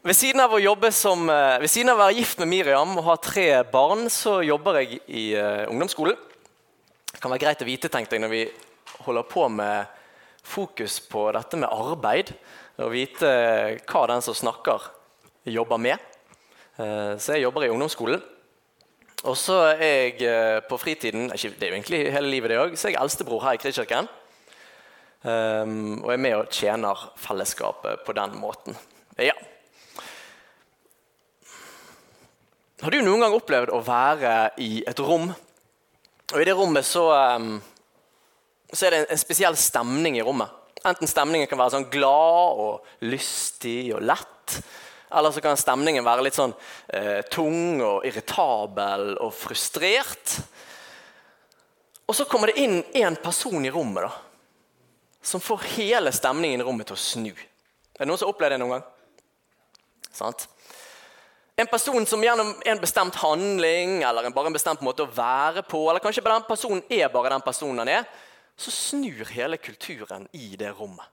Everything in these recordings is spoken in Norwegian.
Ved siden som, eh, ved siden av å være gift med Miriam og ha tre barn, så jobber jeg i uh, ungdomsskolen. Det kan være greit å vite tenkte jeg, når vi holder på med fokus på dette med arbeid, å vite hva den som snakker, jobber med. Uh, så jeg jobber i ungdomsskolen. Og så er jeg uh, på fritiden Det er jo egentlig hele livet, det òg. Så er jeg eldstebror her i Kristkirken. Um, og er med og tjener fellesskapet på den måten. Ja. Har du noen gang opplevd å være i et rom, og i det rommet så, um, så er det en, spesiell stemning i rommet? Enten stemningen kan være sånn glad og lystig og lett, eller så kan stemningen være litt sånn eh, tung og irritabel og frustrert. Og så kommer det inn en person i rommet da, som får hele stemningen i rommet til å snu. Er det noen som har opplevd det noen gang? Sant? En person som gjennom en bestemt handling eller bare en bestemt måte å være på, eller kanskje den personen er bare den personen han er, så snur hele kulturen i det rommet.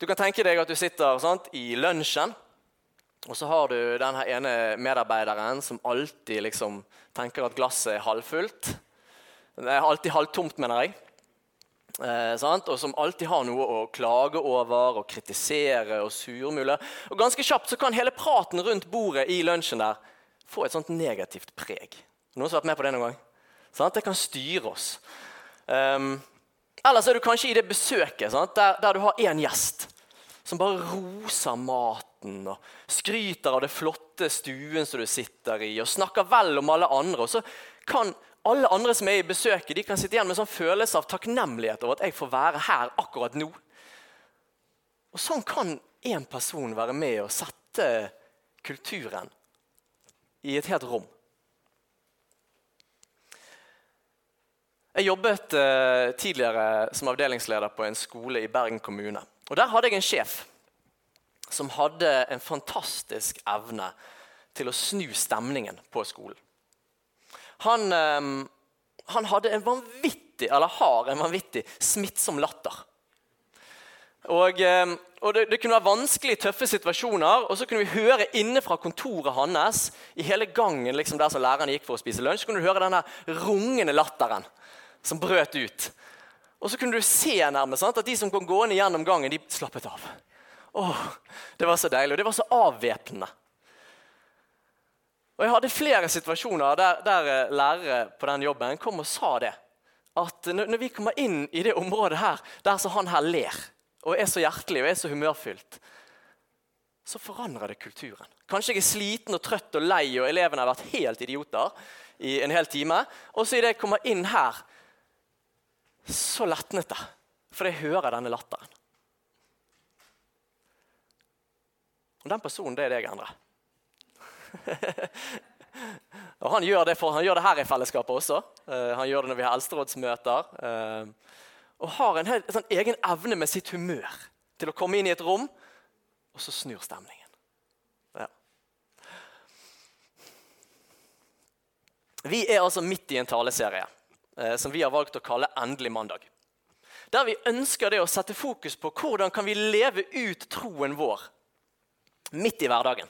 Du kan tenke deg at du sitter sant, i lunsjen, og så har du den ene medarbeideren som alltid liksom, tenker at glasset er halvfullt. Det er alltid halvtomt, mener jeg. Eh, og som alltid har noe å klage over og kritisere og surmule. Og ganske kjapt så kan hele praten rundt bordet i lunsjen der få et sånt negativt preg. Noen som har vært med på det noen gang? Sant? det kan styre oss. Um, ellers er du kanskje i det besøket der, der, du har én gjest som bare roser maten og skryter av det flotte stuen som du sitter i, og snakker vel om alle andre. Og så kan alle andre som er i besøket, de kan sitte igjen med en sånn følelse av takknemlighet over at jeg får være her akkurat nå. Og Sånn kan én person være med og sette kulturen i et helt rom. Jeg jobbet eh, tidligere som avdelingsleder på en skole i Bergen kommune. Og Der hadde jeg en sjef som hadde en fantastisk evne til å snu stemningen på skolen. Han, ehm, han hadde en vanvittig, eller har en vanvittig smittsom latter. Og, ehm, og det, det, kunne være vanskelig, tøffe situasjoner, og så kunne vi høre inne fra kontoret hans i hele gangen liksom der som læreren gikk for å spise lunsj, så kunne du høre denne rungende latteren som brøt ut. Og så kunne du se nærmest sant, at de som kom gående gjennom gangen, de slappet av. Åh, Det var så deilig, og det var så avvæpnende. Og Jeg hadde flere situasjoner der, der eh, lærere på den jobben kom og sa det. At når vi kommer inn i det området her, der så han her ler og er så hjertelig og er så humørfylt, så forandrer det kulturen. Kanskje jeg er sliten og trøtt og lei, og elevene har vært helt idioter i en hel time. Og så idet jeg kommer inn her, så letnet det. For jeg hører denne latteren. Og den personen, det er det jeg Endre. og han gjør, for, han gjør det her i fellesskapet også. Uh, han gjør det når vi har eldsterådsmøter. Uh, og har en, helt, en sånn egen evne med sitt humør til å komme inn i et rom, og så snur stemningen. Ja. Vi er altså midt i en taleserie uh, som vi har valgt å kalle Endelig mandag. Der vi ønsker det å sette fokus på hvordan kan vi leve ut troen vår midt i hverdagen.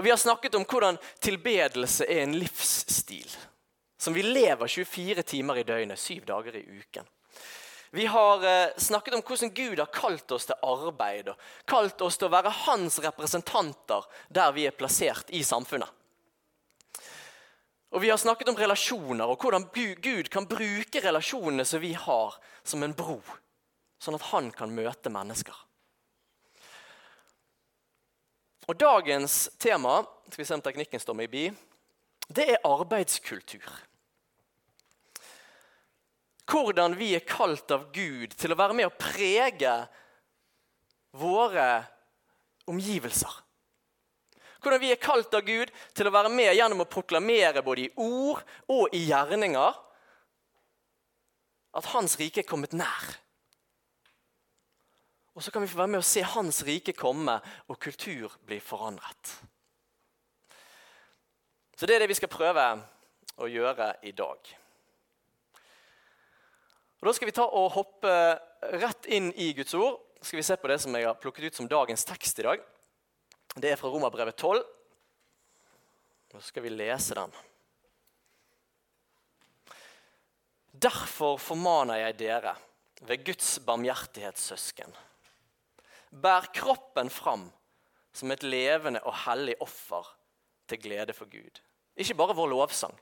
Og Vi har snakket om hvordan tilbedelse er en livsstil som vi lever 24 timer i døgnet, syv dager i uken. Vi har eh, snakket om hvordan Gud har kalt oss til arbeid og kalt oss til å være hans representanter der vi er plassert i samfunnet. Og Vi har snakket om relasjoner og hvordan Gud kan bruke relasjonene som vi har, som en bro, sånn at han kan møte mennesker. Og Dagens tema skal vi se om teknikken står meg bi, det er arbeidskultur. Hvordan vi er kalt av Gud til å være med å prege våre omgivelser. Hvordan vi er kalt av Gud til å være med gjennom å proklamere både i ord og i gjerninger at Hans rike er kommet nær. Og så kan vi få være med å se Hans rike komme, og kultur bli forandret. Så det er det vi skal prøve å gjøre i dag. Og Da skal vi ta og hoppe rett inn i Guds ord. skal vi se på det som jeg har plukket ut som dagens tekst i dag. Det er fra Romerbrevet 12. Nå skal vi lese den. Derfor formaner jeg dere ved Guds barmhjertighetssøsken. Bær kroppen fram som et levende og hellig offer til glede for Gud. Ikke bare vår lovsang,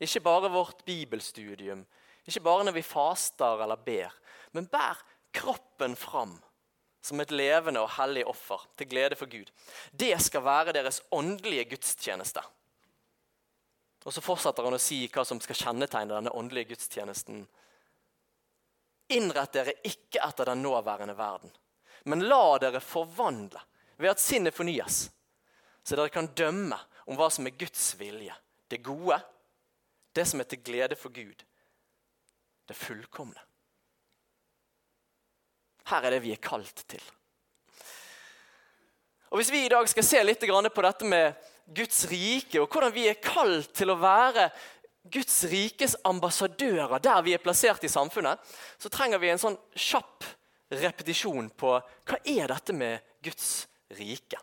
ikke bare vårt bibelstudium, ikke bare når vi faster eller ber, men bær kroppen fram som et levende og hellig offer til glede for Gud. Det skal være deres åndelige gudstjeneste. Og så fortsetter han å si hva som skal kjennetegne denne åndelige gudstjenesten. Innrett dere ikke etter den nåværende verden, men la dere forvandle ved at sinnet fornyes, så dere kan dømme om hva som er Guds vilje, det gode, det som er til glede for Gud, det fullkomne. Her er det vi er kalt til. Og Hvis vi i dag skal se litt på dette med Guds rike, og hvordan vi er kalt til å være Guds rikes ambassadører der vi er plassert i samfunnet, så trenger vi en sånn kjapp repetisjon på hva er dette med Guds rike.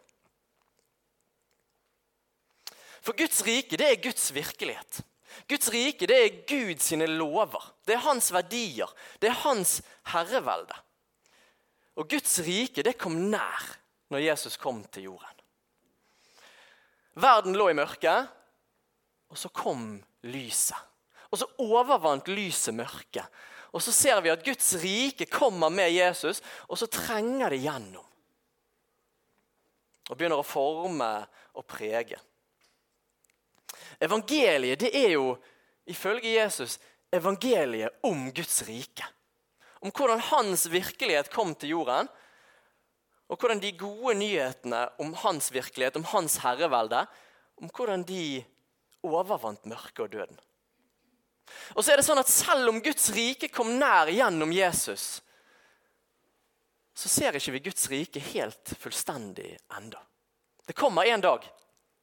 For Guds rike det er Guds virkelighet. Guds rike det er Guds lover. Det er hans verdier. Det er hans herrevelde. Og Guds rike det kom nær når Jesus kom til jorden. Verden lå i mørket, og så kom lyset. Og så overvant lyset mørket. Og så ser vi at Guds rike kommer med Jesus, og så trenger det gjennom. Og begynner å forme og prege. Evangeliet det er jo, ifølge Jesus, evangeliet om Guds rike om hvordan hans virkelighet kom til jorden, og hvordan de gode nyhetene om hans virkelighet, om hans herrevelde, om hvordan de overvant mørket og døden. Og så er det sånn at Selv om Guds rike kom nær gjennom Jesus, så ser ikke vi Guds rike helt fullstendig enda. Det kommer en dag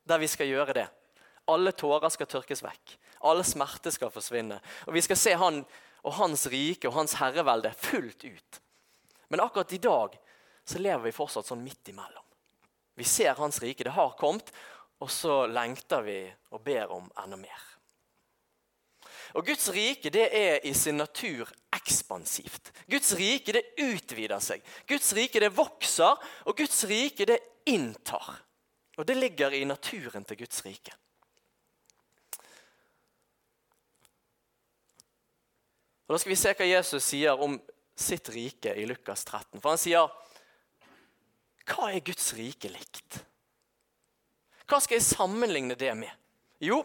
der vi skal gjøre det. Alle tårer skal tørkes vekk. Alle smerter skal forsvinne. Og vi skal se Han og hans rike og hans herrevelde fullt ut. Men akkurat i dag så lever vi fortsatt sånn midt imellom. Vi ser hans rike, det har kommet, og så lengter vi og ber om enda mer. Og Guds rike det er i sin natur ekspansivt. Guds rike det utvider seg. Guds rike det vokser, og Guds rike det inntar. Og det ligger i naturen til Guds rike. Og Da skal vi se hva Jesus sier om sitt rike i Lukas 13. For han sier Hva er Guds rike likt? Hva skal jeg sammenligne det med? Jo,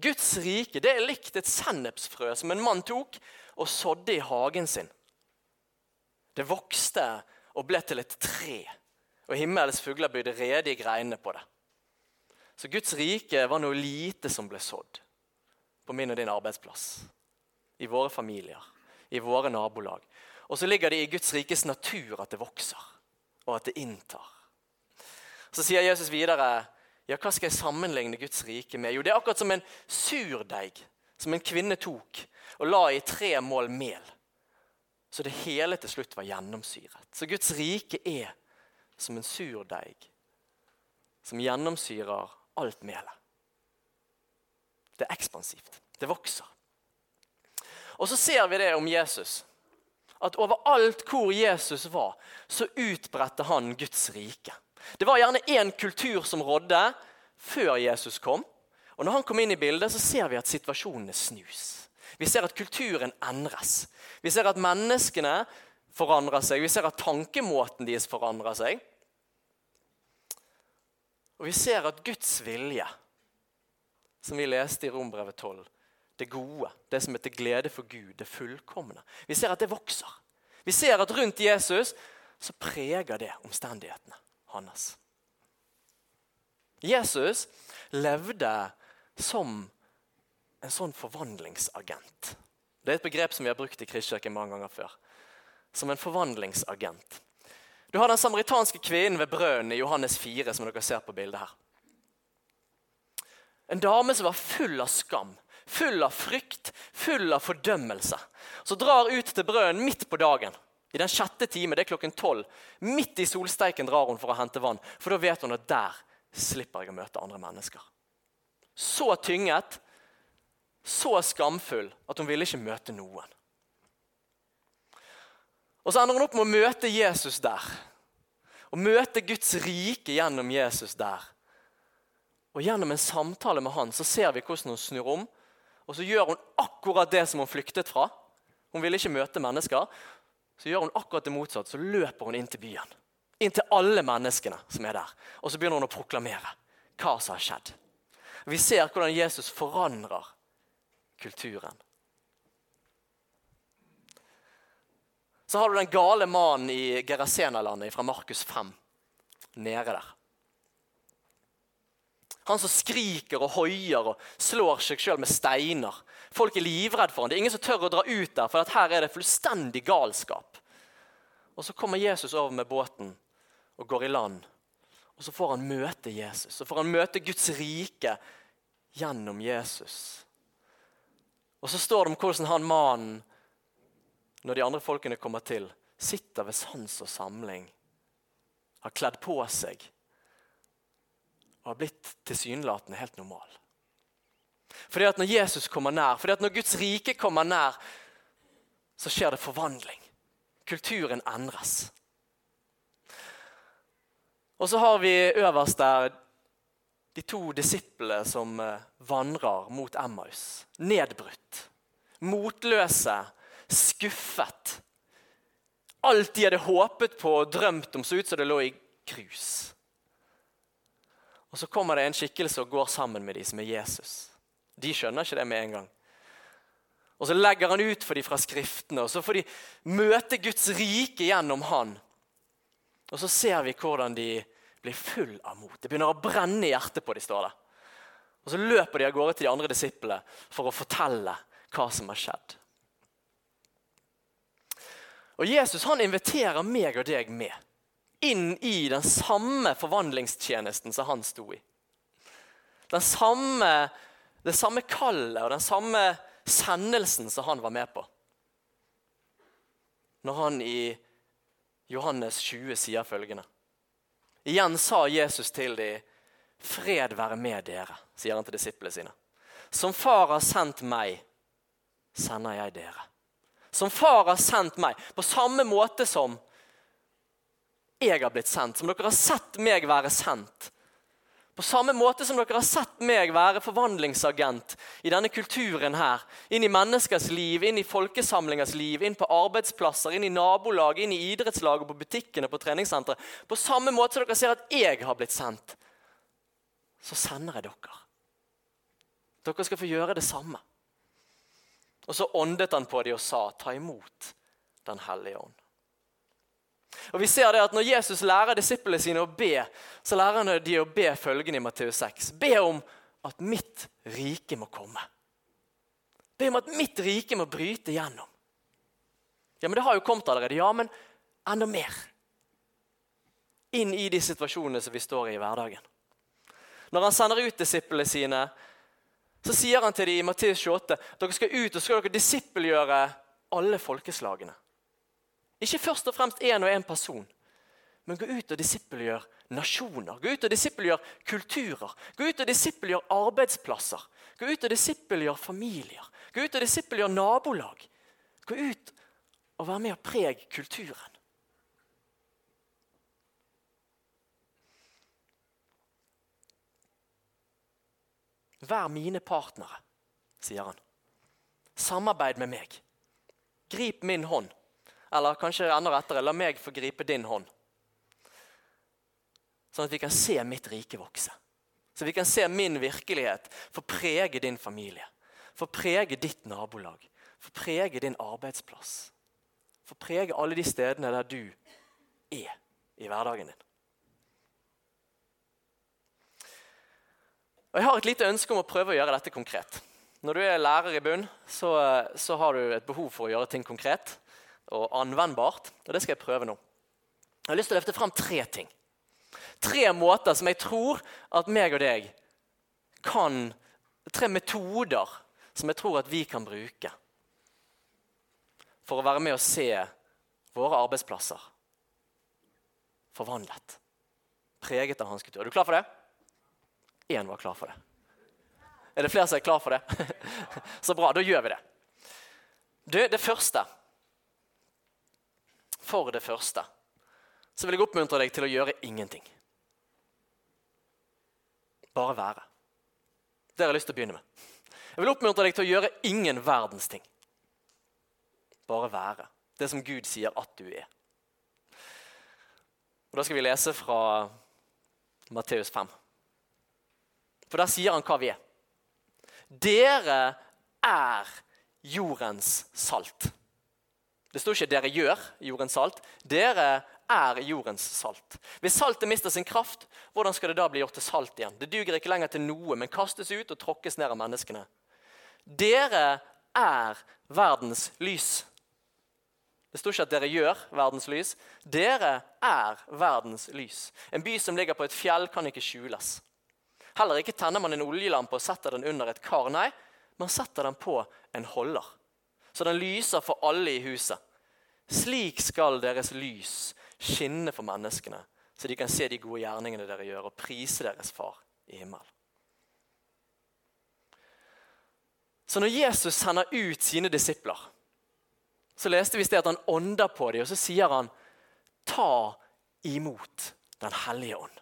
Guds rike det er likt et sennepsfrø som en mann tok og sådde i hagen sin. Det vokste og ble til et tre, og himmelens fugler bygde rede i greinene på det. Så Guds rike var noe lite som ble sådd på min og din arbeidsplass i våre familier, i våre nabolag. Og så ligger det i Guds rikes natur at det vokser, og at det inntar. Så sier Jesus videre ja, hva skal jeg sammenligne Guds rike med? Jo, Det er akkurat som en surdeig som en kvinne tok og la i tre mål mel. Så det hele til slutt var gjennomsyret. Så Guds rike er som en surdeig som gjennomsyrer alt melet. Det er ekspansivt. Det vokser. Og så ser vi det om Jesus. At overalt hvor Jesus var, så utbredte han Guds rike. Det var gjerne én kultur som rådde før Jesus kom. Og Når han kom inn i bildet, så ser vi at situasjonene snus. Vi ser at kulturen endres. Vi ser at menneskene forandrer seg. Vi ser at tankemåten deres forandrer seg. Og vi ser at Guds vilje, som vi leste i Rombrevet 12, det gode, det som er til glede for Gud, det fullkomne. Vi ser at det vokser. Vi ser at rundt Jesus så preger det omstendighetene hans. Jesus levde som en sånn forvandlingsagent. Det er et begrep som vi har brukt i Kristkirken mange ganger før. Som en forvandlingsagent. Du har den samaritanske kvinnen ved brønnen i Johannes 4, som dere ser på bildet her. En dame som var full av skam, full av frykt, full av fordømmelse. Som drar ut til brønnen midt på dagen. I den sjette time, det er klokken tolv. Midt i solsteiken drar hun for å hente vann. For da vet hun at der slipper jeg å møte andre mennesker. Så tynget, så skamfull at hun ville ikke møte noen. Og Så ender hun opp med å møte Jesus der. Og møte Guds rike gjennom Jesus der. Og Gjennom en samtale med han så ser vi hvordan hun snur om. Og så gjør hun akkurat det som hun flyktet fra. Hun ville ikke møte mennesker. Så gjør hun akkurat det motsatte. Så løper hun inn til byen. Inn til alle menneskene som er der. Og så begynner hun å proklamere hva som har skjedd. Vi ser hvordan Jesus forandrer kulturen. Så har du den gale mannen i Gerasenalandet fra Markus 5 nede der. Han som skriker og hoier og slår seg sjøl med steiner. Folk er livredde for ham. Det er ingen som tør å dra ut der, for her er det fullstendig galskap. Og Så kommer Jesus over med båten og går i land. Og Så får han møte Jesus. Så får han møte Guds rike gjennom Jesus. Og Så står det om hvordan han mannen, når de andre folkene kommer til, sitter ved sans og samling, har kledd på seg og har blitt tilsynelatende helt normal. Fordi at Når Jesus kommer nær, fordi at når Guds rike kommer nær, så skjer det forvandling. Kulturen endres. Og så har vi øverst der de to disiplene som eh, vandrer mot Emmaus. Nedbrutt, motløse, skuffet. Alt de hadde håpet på og drømt om, så ut som det lå i grus. Og Så kommer det en skikkelse og går sammen med dem, som er Jesus. De skjønner ikke det med en gang. Og Så legger han ut for dem fra Skriftene, og så får de møte Guds rike gjennom han. Og Så ser vi hvordan de blir full av mot. Det begynner å brenne i hjertet på dem, står det. Og Så løper de av gårde til de andre disiplene for å fortelle hva som har skjedd. Og Jesus han inviterer meg og deg med inn i den samme forvandlingstjenesten som han sto i. Samme, det samme kallet og den samme sendelsen som han var med på. Når han i Johannes 20 sier følgende Igjen sa Jesus til dem, 'Fred være med dere', sier han til disiplene sine. 'Som Far har sendt meg, sender jeg dere.' Som Far har sendt meg, på samme måte som jeg har blitt sendt, som dere har sett meg være sendt. På samme måte som dere har sett meg være forvandlingsagent i denne kulturen her, inn i menneskers liv, inn i folkesamlingers liv, inn på arbeidsplasser, inn i nabolag, inn i idrettslag og på butikkene på treningssenteret. På samme måte som dere ser at jeg har blitt sendt, så sender jeg dere. Dere skal få gjøre det samme. Og så åndet han på dem og sa, ta imot Den hellige ånd. Og vi ser det at Når Jesus lærer disiplene sine å be, så lærer han de å be følgende i Matteus 6. Be om at mitt rike må komme. Be om at mitt rike må bryte gjennom. Ja, men Det har jo kommet allerede. Ja, men enda mer. Inn i de situasjonene som vi står i i hverdagen. Når han sender ut disiplene sine, så sier han til dem i Matteus 28 dere skal ut og skal dere disippelgjøre alle folkeslagene. Ikke først og fremst én og én person, men gå ut og disippelgjør nasjoner. Gå ut og disippelgjør kulturer. Gå ut og disippelgjør arbeidsplasser. Gå ut og disippelgjør familier. Gå ut og disippelgjør nabolag. Gå ut og vær med og preg kulturen. Vær mine partnere, sier han. Samarbeid med meg. Grip min hånd. Eller kanskje enda rettere, la meg få gripe din hånd. Sånn at vi kan se mitt rike vokse. Så vi kan se min virkelighet få prege din familie. Få prege ditt nabolag. Få prege din arbeidsplass. Få prege alle de stedene der du er i hverdagen din. Og Jeg har et lite ønske om å prøve å gjøre dette konkret. Når du er lærer i bunn, så, så har du et behov for å gjøre ting konkret og anvendbart. Og det skal jeg prøve nå. Jeg har lyst til å løfte frem tre ting. Tre måter som jeg tror at meg og deg kan Tre metoder som jeg tror at vi kan bruke for å være med og se våre arbeidsplasser forvandlet. Preget av hans kultur. Er du klar for det? Én var klar for det. Er det flere som er klar for det? Så bra, da gjør vi det. Du, det første For det første så vil jeg oppmuntre deg til å gjøre ingenting. Bare være. Det har jeg lyst til å begynne med. Jeg vil oppmuntre deg til å gjøre ingen verdens ting. Bare være. Det som Gud sier at du er. Og Da skal vi lese fra Matteus 5. For der sier han hva vi er. Dere er jordens salt. Det står ikke 'dere gjør jordens salt'. Dere er jordens salt. Hvis saltet mister sin kraft, hvordan skal det da bli gjort til salt igjen? Det duger ikke lenger til noe, men kastes ut og tråkkes ned av menneskene. Dere er verdens lys. Det står ikke at dere gjør verdens lys. Dere er verdens lys. En by som ligger på et fjell, kan ikke skjules. Heller ikke tenner man en oljelampe og setter den under et kar. Nei, man setter den på en holder, så den lyser for alle i huset. Slik skal deres lys skinne for menneskene, så de kan se de gode gjerningene dere gjør, og prise deres far i himmelen. Så når Jesus sender ut sine disipler, så leste vi sted at han ånder på dem, og så sier han ta imot Den hellige ånd.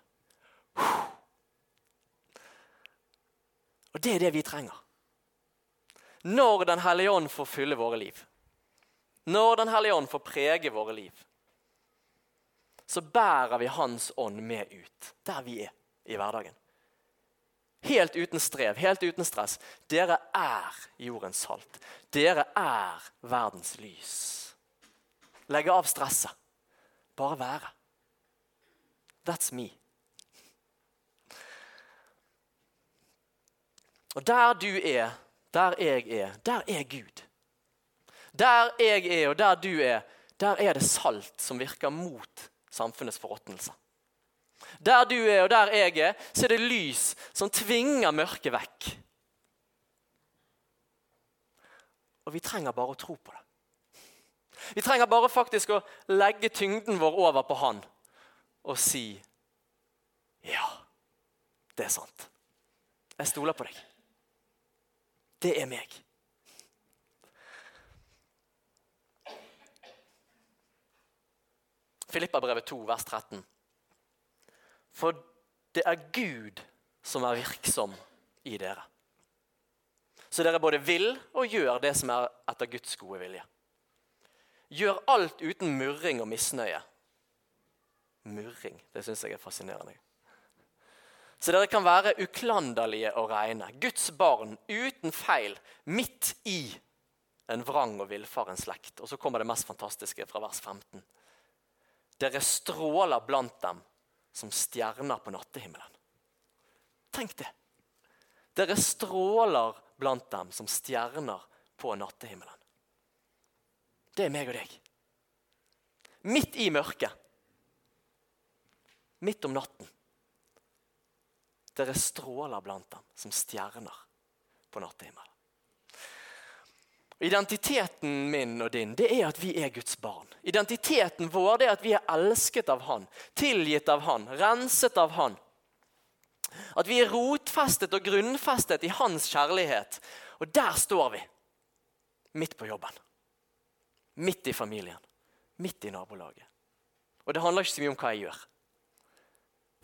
Og det er det vi trenger. Når Den hellige ånd får fylle våre liv, når Den hellige ånd får prege våre liv, så bærer vi Hans ånd med ut der vi er i hverdagen. Helt uten strev, helt uten stress. Dere er jordens salt. Dere er verdens lys. Legge av stresset. Bare være. That's me. Og der du er, der jeg er, der er Gud. Der jeg er og der du er, der er det salt som virker mot samfunnets forråtnelse. Der du er og der jeg er, så er det lys som tvinger mørket vekk. Og vi trenger bare å tro på det. Vi trenger bare faktisk å legge tyngden vår over på Han og si Ja, det er sant. Jeg stoler på deg. Det er meg. Filippabrevet 2, vers 13. For det er Gud som er virksom i dere. Så dere både vil og gjør det som er etter Guds gode vilje. Gjør alt uten murring og misnøye. Murring, det syns jeg er fascinerende. Så dere kan være uklanderlige og reine. Guds barn uten feil, midt i en vrang og villfaren slekt. Og så kommer det mest fantastiske fra vers 15. Dere stråler blant dem som stjerner på nattehimmelen. Tenk det. Dere stråler blant dem som stjerner på nattehimmelen. Det er meg og deg. Midt i mørket. Midt om natten. Dere stråler blant dem som stjerner på nattehimmelen. Identiteten min og din det er at vi er Guds barn. Identiteten vår det er at vi er elsket av Han, tilgitt av Han, renset av Han. At vi er rotfestet og grunnfestet i Hans kjærlighet. Og der står vi. Midt på jobben. Midt i familien. Midt i nabolaget. Og det handler ikke så mye om hva jeg gjør.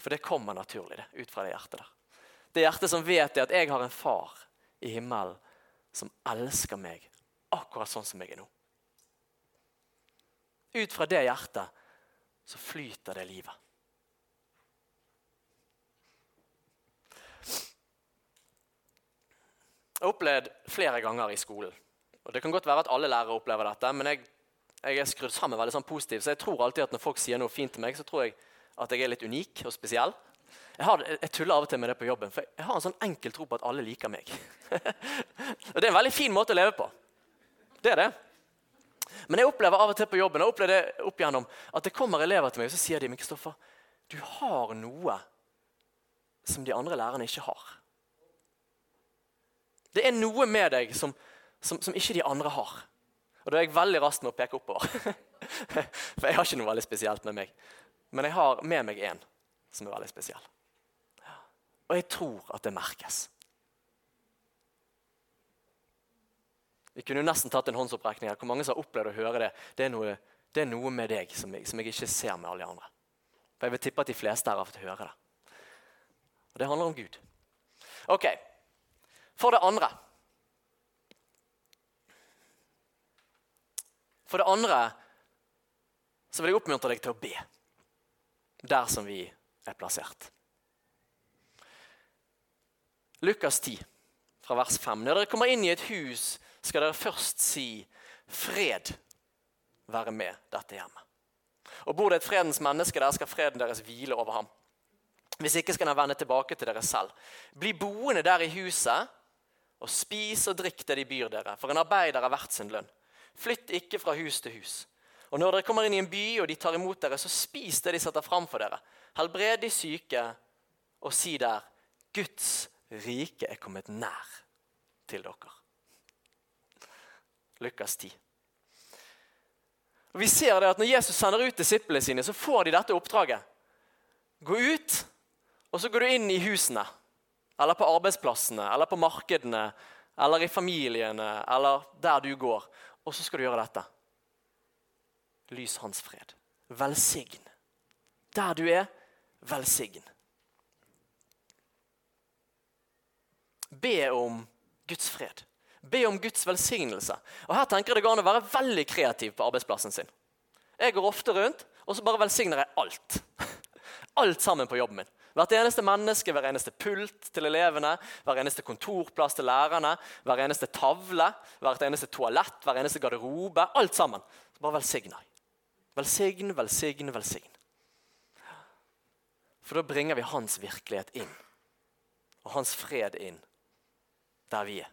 For det kommer naturlig det, ut fra det hjertet der. Det hjertet som vet det at jeg har en far i himmelen som elsker meg akkurat sånn som jeg er nå. Ut fra det hjertet så flyter det livet. Jeg har opplevd flere ganger i skolen. Og Det kan godt være at alle lærere opplever dette, men jeg, jeg er skrudd sammen veldig sånn positiv, så jeg tror alltid at når folk sier noe fint til meg, så tror jeg at jeg er litt unik og spesiell. Jeg, har, jeg, tuller av og til med det på jobben, for jeg har en sånn enkel tro på at alle liker meg. og Det er en veldig fin måte å leve på. Det er det. Men jeg opplever av og til på jobben jeg opplever det opp igjennom, at det kommer elever til meg og så sier de, men Kristoffer, du har noe som de andre lærerne ikke har. Det er noe med deg som, som, som ikke de andre har. Og da er jeg veldig rask med å peke oppover. For jeg har ikke noe veldig spesielt med meg. Men jeg har med meg en som er veldig spesiell. Og jeg tror at det merkes. Vi kunne jo nesten tatt en håndsopprekning her. Hvor mange som har opplevd å høre det? Det er noe, det er noe med deg som jeg, som jeg, ikke ser med alle de andre. For Jeg vil tippe at de fleste her har fått høre det. Og det handler om Gud. Ok, For det andre For det andre så vil jeg oppmuntre deg til å be der som vi er plassert. Lukas 10, fra vers 5. Når dere kommer inn i et hus, skal dere først si 'fred være med dette hjemmet'. Og Bor det et fredens menneske der, skal freden deres hvile over ham. Hvis ikke skal han vende tilbake til dere selv. Bli boende der i huset, og spis og drikk det de byr dere, for en arbeider er verdt sin lønn. Flytt ikke fra hus til hus. Og når dere kommer inn i en by og de tar imot dere, så spis det de setter fram for dere. Helbred de syke, og si der Guds rike er kommet nær til dere. Lukas 10. Og vi ser det at Når Jesus sender ut disiplene sine, så får de dette oppdraget. Gå ut, og så går du inn i husene. Eller på arbeidsplassene, eller på markedene, eller i familiene, eller der du går. Og så skal du gjøre dette. Lys hans fred. Velsign. Der du er, velsign. Be om Guds fred. Be om Guds velsignelse. Og Her tenker jeg det går an å være veldig kreativ på arbeidsplassen sin. Jeg går ofte rundt og så bare velsigner jeg alt. Alt sammen på jobben min. Hvert eneste menneske, hver eneste pult til elevene, hver eneste kontorplass til lærerne, hver eneste tavle, hvert eneste toalett, hver eneste garderobe. Alt sammen. Så bare velsigner jeg. Velsign, velsign, velsign. For da bringer vi hans virkelighet inn, og hans fred inn der vi er.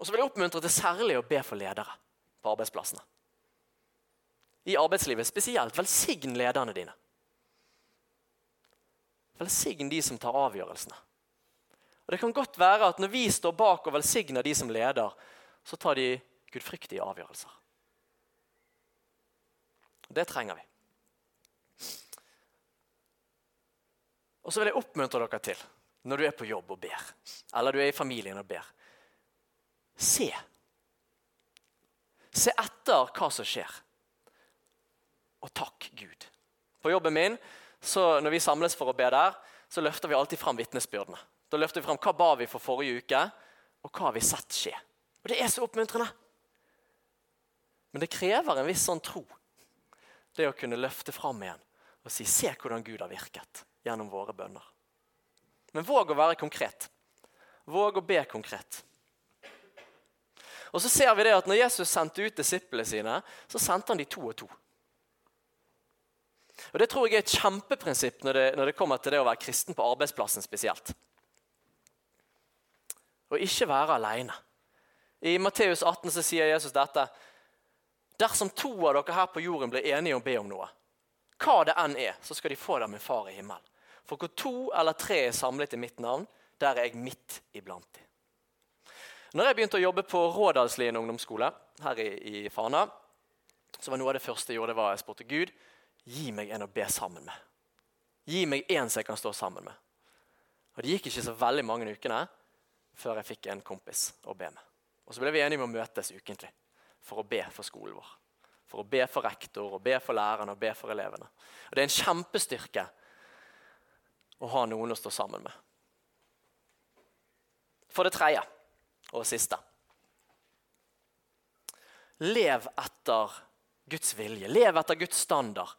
Og så vil jeg oppmuntre til særlig å be for ledere på arbeidsplassene. I arbeidslivet spesielt. Velsign lederne dine. Velsign de som tar avgjørelsene. Og Det kan godt være at når vi står bak og velsigner de som leder, så tar de gudfryktige avgjørelser. Det trenger vi. Og så vil jeg oppmuntre dere til, når du er på jobb og ber, eller du er i familien og ber Se. Se etter hva som skjer. Og takk Gud. På jobben min, når vi samles for å be der, så løfter vi alltid fram vitnesbyrdene. Da løfter vi fram hva ba vi for forrige uke, og hva har vi sett skje. Og Det er så oppmuntrende. Men det krever en viss sånn tro. Det å kunne løfte fram igjen og si 'se hvordan Gud har virket' gjennom våre bønner. Men våg å være konkret. Våg å be konkret. Og så ser vi det at når Jesus sendte ut disiplene sine, så sendte han de to og to. Og Det tror jeg er et kjempeprinsipp når det, når det kommer til det å være kristen på arbeidsplassen spesielt og ikke være alene. I Matteus 18 så sier Jesus dette. Dersom to av dere her på jorden blir enige om å be om noe, hva det enn er, så skal de få det av min far i himmelen. For hvor to eller tre er samlet i mitt navn, der er jeg midt iblant dem. Når jeg begynte å jobbe på Rådalslien ungdomsskole her i, i, Fana, så var noe av det første jeg gjorde, var jeg spurte Gud gi meg en å be sammen med. Gi meg en som jeg kan stå sammen med. Og Det gikk ikke så veldig mange ukene før jeg fikk en kompis å be med. Og Så ble vi enige om å møtes ukentlig for å be for skolen vår. For å be for rektor, og be for lærerne og be for elevene. Og Det er en kjempestyrke å ha noen å stå sammen med. For det tredje og siste Lev etter Guds vilje. Lev etter Guds standard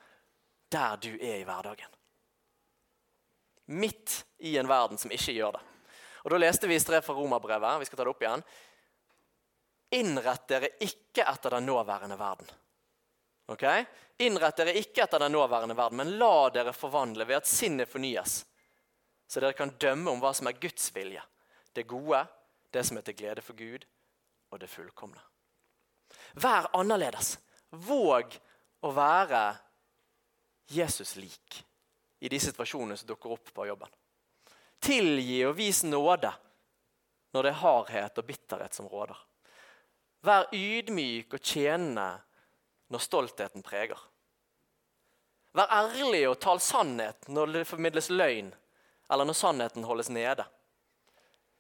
der du er i hverdagen. Midt i en verden som ikke gjør det. Og Da leste vi i strev fra romerbrevet. Vi skal ta det opp igjen. innrett dere ikke etter den nåværende verden. Ok? Innrett dere ikke etter den nåværende verden, men la dere forvandle ved at sinnet fornyes, så dere kan dømme om hva som er Guds vilje, det gode, det som er til glede for Gud, og det fullkomne. Vær annerledes. Våg å være Jesus lik i de situasjonene som dukker opp på jobben. Tilgi og vis nåde når det er hardhet og bitterhet som råder. Vær ydmyk og tjenende når stoltheten preger. Vær ærlig og tal sannhet når det formidles løgn, eller når sannheten holdes nede.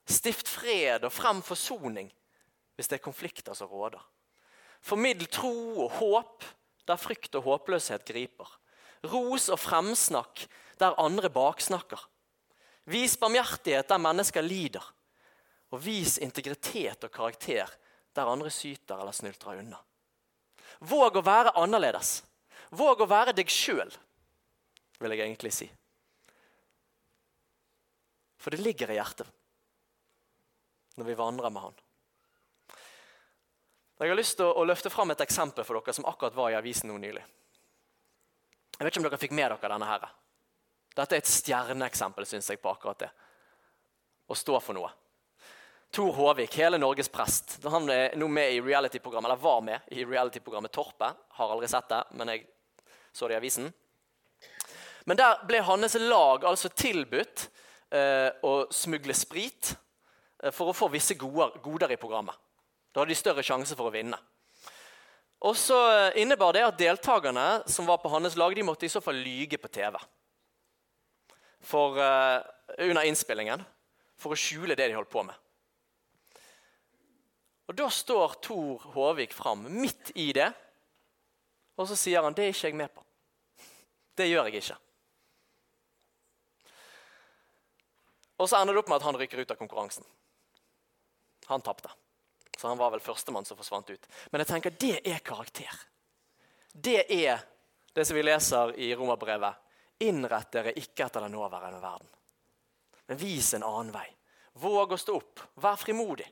Stift fred og frem forsoning hvis det er konflikter som råder. Formidl tro og håp der frykt og håpløshet griper. Ros og fremsnakk der andre baksnakker. Vis barmhjertighet der mennesker lider. Og vis integritet og karakter der andre syter eller snyltrer unna. Våg å være annerledes. Våg å være deg sjøl, vil jeg egentlig si. For det ligger i hjertet når vi vandrer med Han. Jeg har lyst til å løfte fram et eksempel for dere som akkurat var i avisen nå nylig. Jeg vet ikke om dere fikk med dere denne her. Dette er et stjerneeksempel synes jeg, på akkurat det. Å stå for noe. Tor Håvik, hele Norges prest. Han er nå med i reality-programmet, eller var med i reality-programmet Torpet. Har aldri sett det, men jeg så det i avisen. Men der ble hans lag altså tilbudt eh, å smugle sprit eh, for å få visse goder, goder i programmet. Da hadde de større sjanse for å vinne. Og så eh, innebar det at Deltakerne som var på hans lag, de måtte i så fall lyge på TV for, uh, under innspillingen for å skjule det de holdt på med. Og Da står Tor Håvik fram midt i det, og så sier han det er ikke jeg med på. Det gjør jeg ikke. Og så ender det opp med at han rykker ut av konkurransen. Han tapte. Så han var vel førstemann som forsvant ut. Men jeg tenker det er karakter. Det er det som vi leser i Romerbrevet. Innrett dere ikke etter den nåværende verden, men vis en annen vei. Våg å stå opp. Vær frimodig.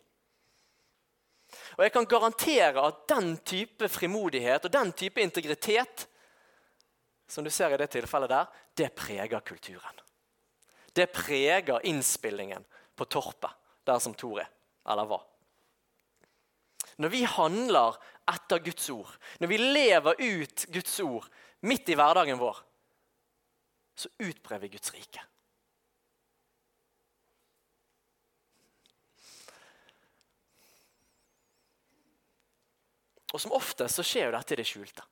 Og Jeg kan garantere at den type frimodighet og den type integritet som du ser i det tilfellet der, det preger kulturen. Det preger innspillingen på Torpet, der som Tor er, eller var. Når vi handler etter Guds ord, når vi lever ut Guds ord midt i hverdagen vår, så utbrer vi Guds rike. Og Som oftest så skjer jo dette i det skjulte.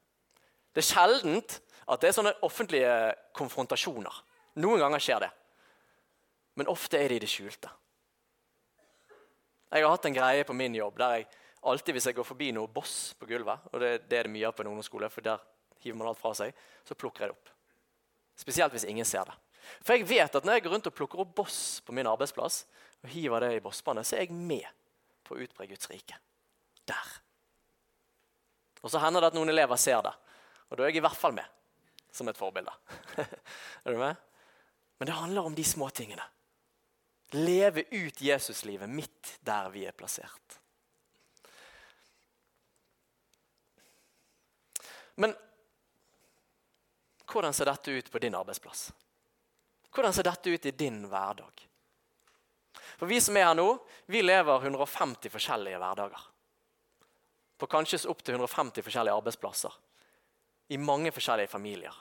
Det er sjeldent at det er sånne offentlige konfrontasjoner. Noen ganger skjer det. Men ofte er det i det skjulte. Jeg har hatt en greie på min jobb der jeg alltid hvis jeg går forbi noe boss på gulvet, og det, det er det mye av på en ungdomsskole, for der hiver man alt fra seg, så plukker jeg det opp. Spesielt hvis ingen ser det. For jeg vet at når jeg går rundt og plukker opp boss på min arbeidsplass, og hiver det i bosspannet, så er jeg med på å utbre Guds rike. Der. Og så hender det at noen elever ser det, og da er jeg i hvert fall med som et forbilde. er du med? Men det handler om de små tingene. Leve ut Jesuslivet midt der vi er plassert. Men hvordan ser dette ut på din arbeidsplass? Hvordan ser dette ut i din hverdag? For Vi som er her nå, vi lever 150 forskjellige hverdager. På kanskje opptil 150 forskjellige arbeidsplasser. I mange forskjellige familier.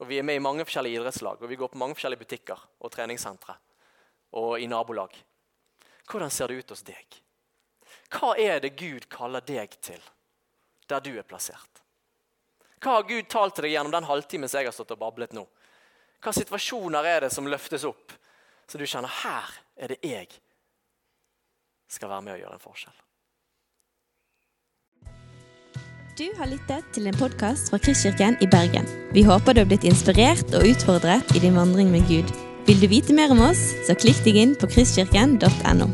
Og Vi er med i mange forskjellige idrettslag og vi går på mange forskjellige butikker og treningssentre. Og i nabolag. Hvordan ser det ut hos deg? Hva er det Gud kaller deg til der du er plassert? Hva har Gud talt til deg gjennom den halvtimen jeg har stått og bablet nå? Hva situasjoner er det som løftes opp, så du kjenner her er det jeg skal være med og gjøre en forskjell? Du har lyttet til en podkast fra Kristkirken i Bergen. Vi håper du har blitt inspirert og utfordret i din vandring med Gud. Vil du vite mer om oss, så klikk deg inn på kristkirken.no.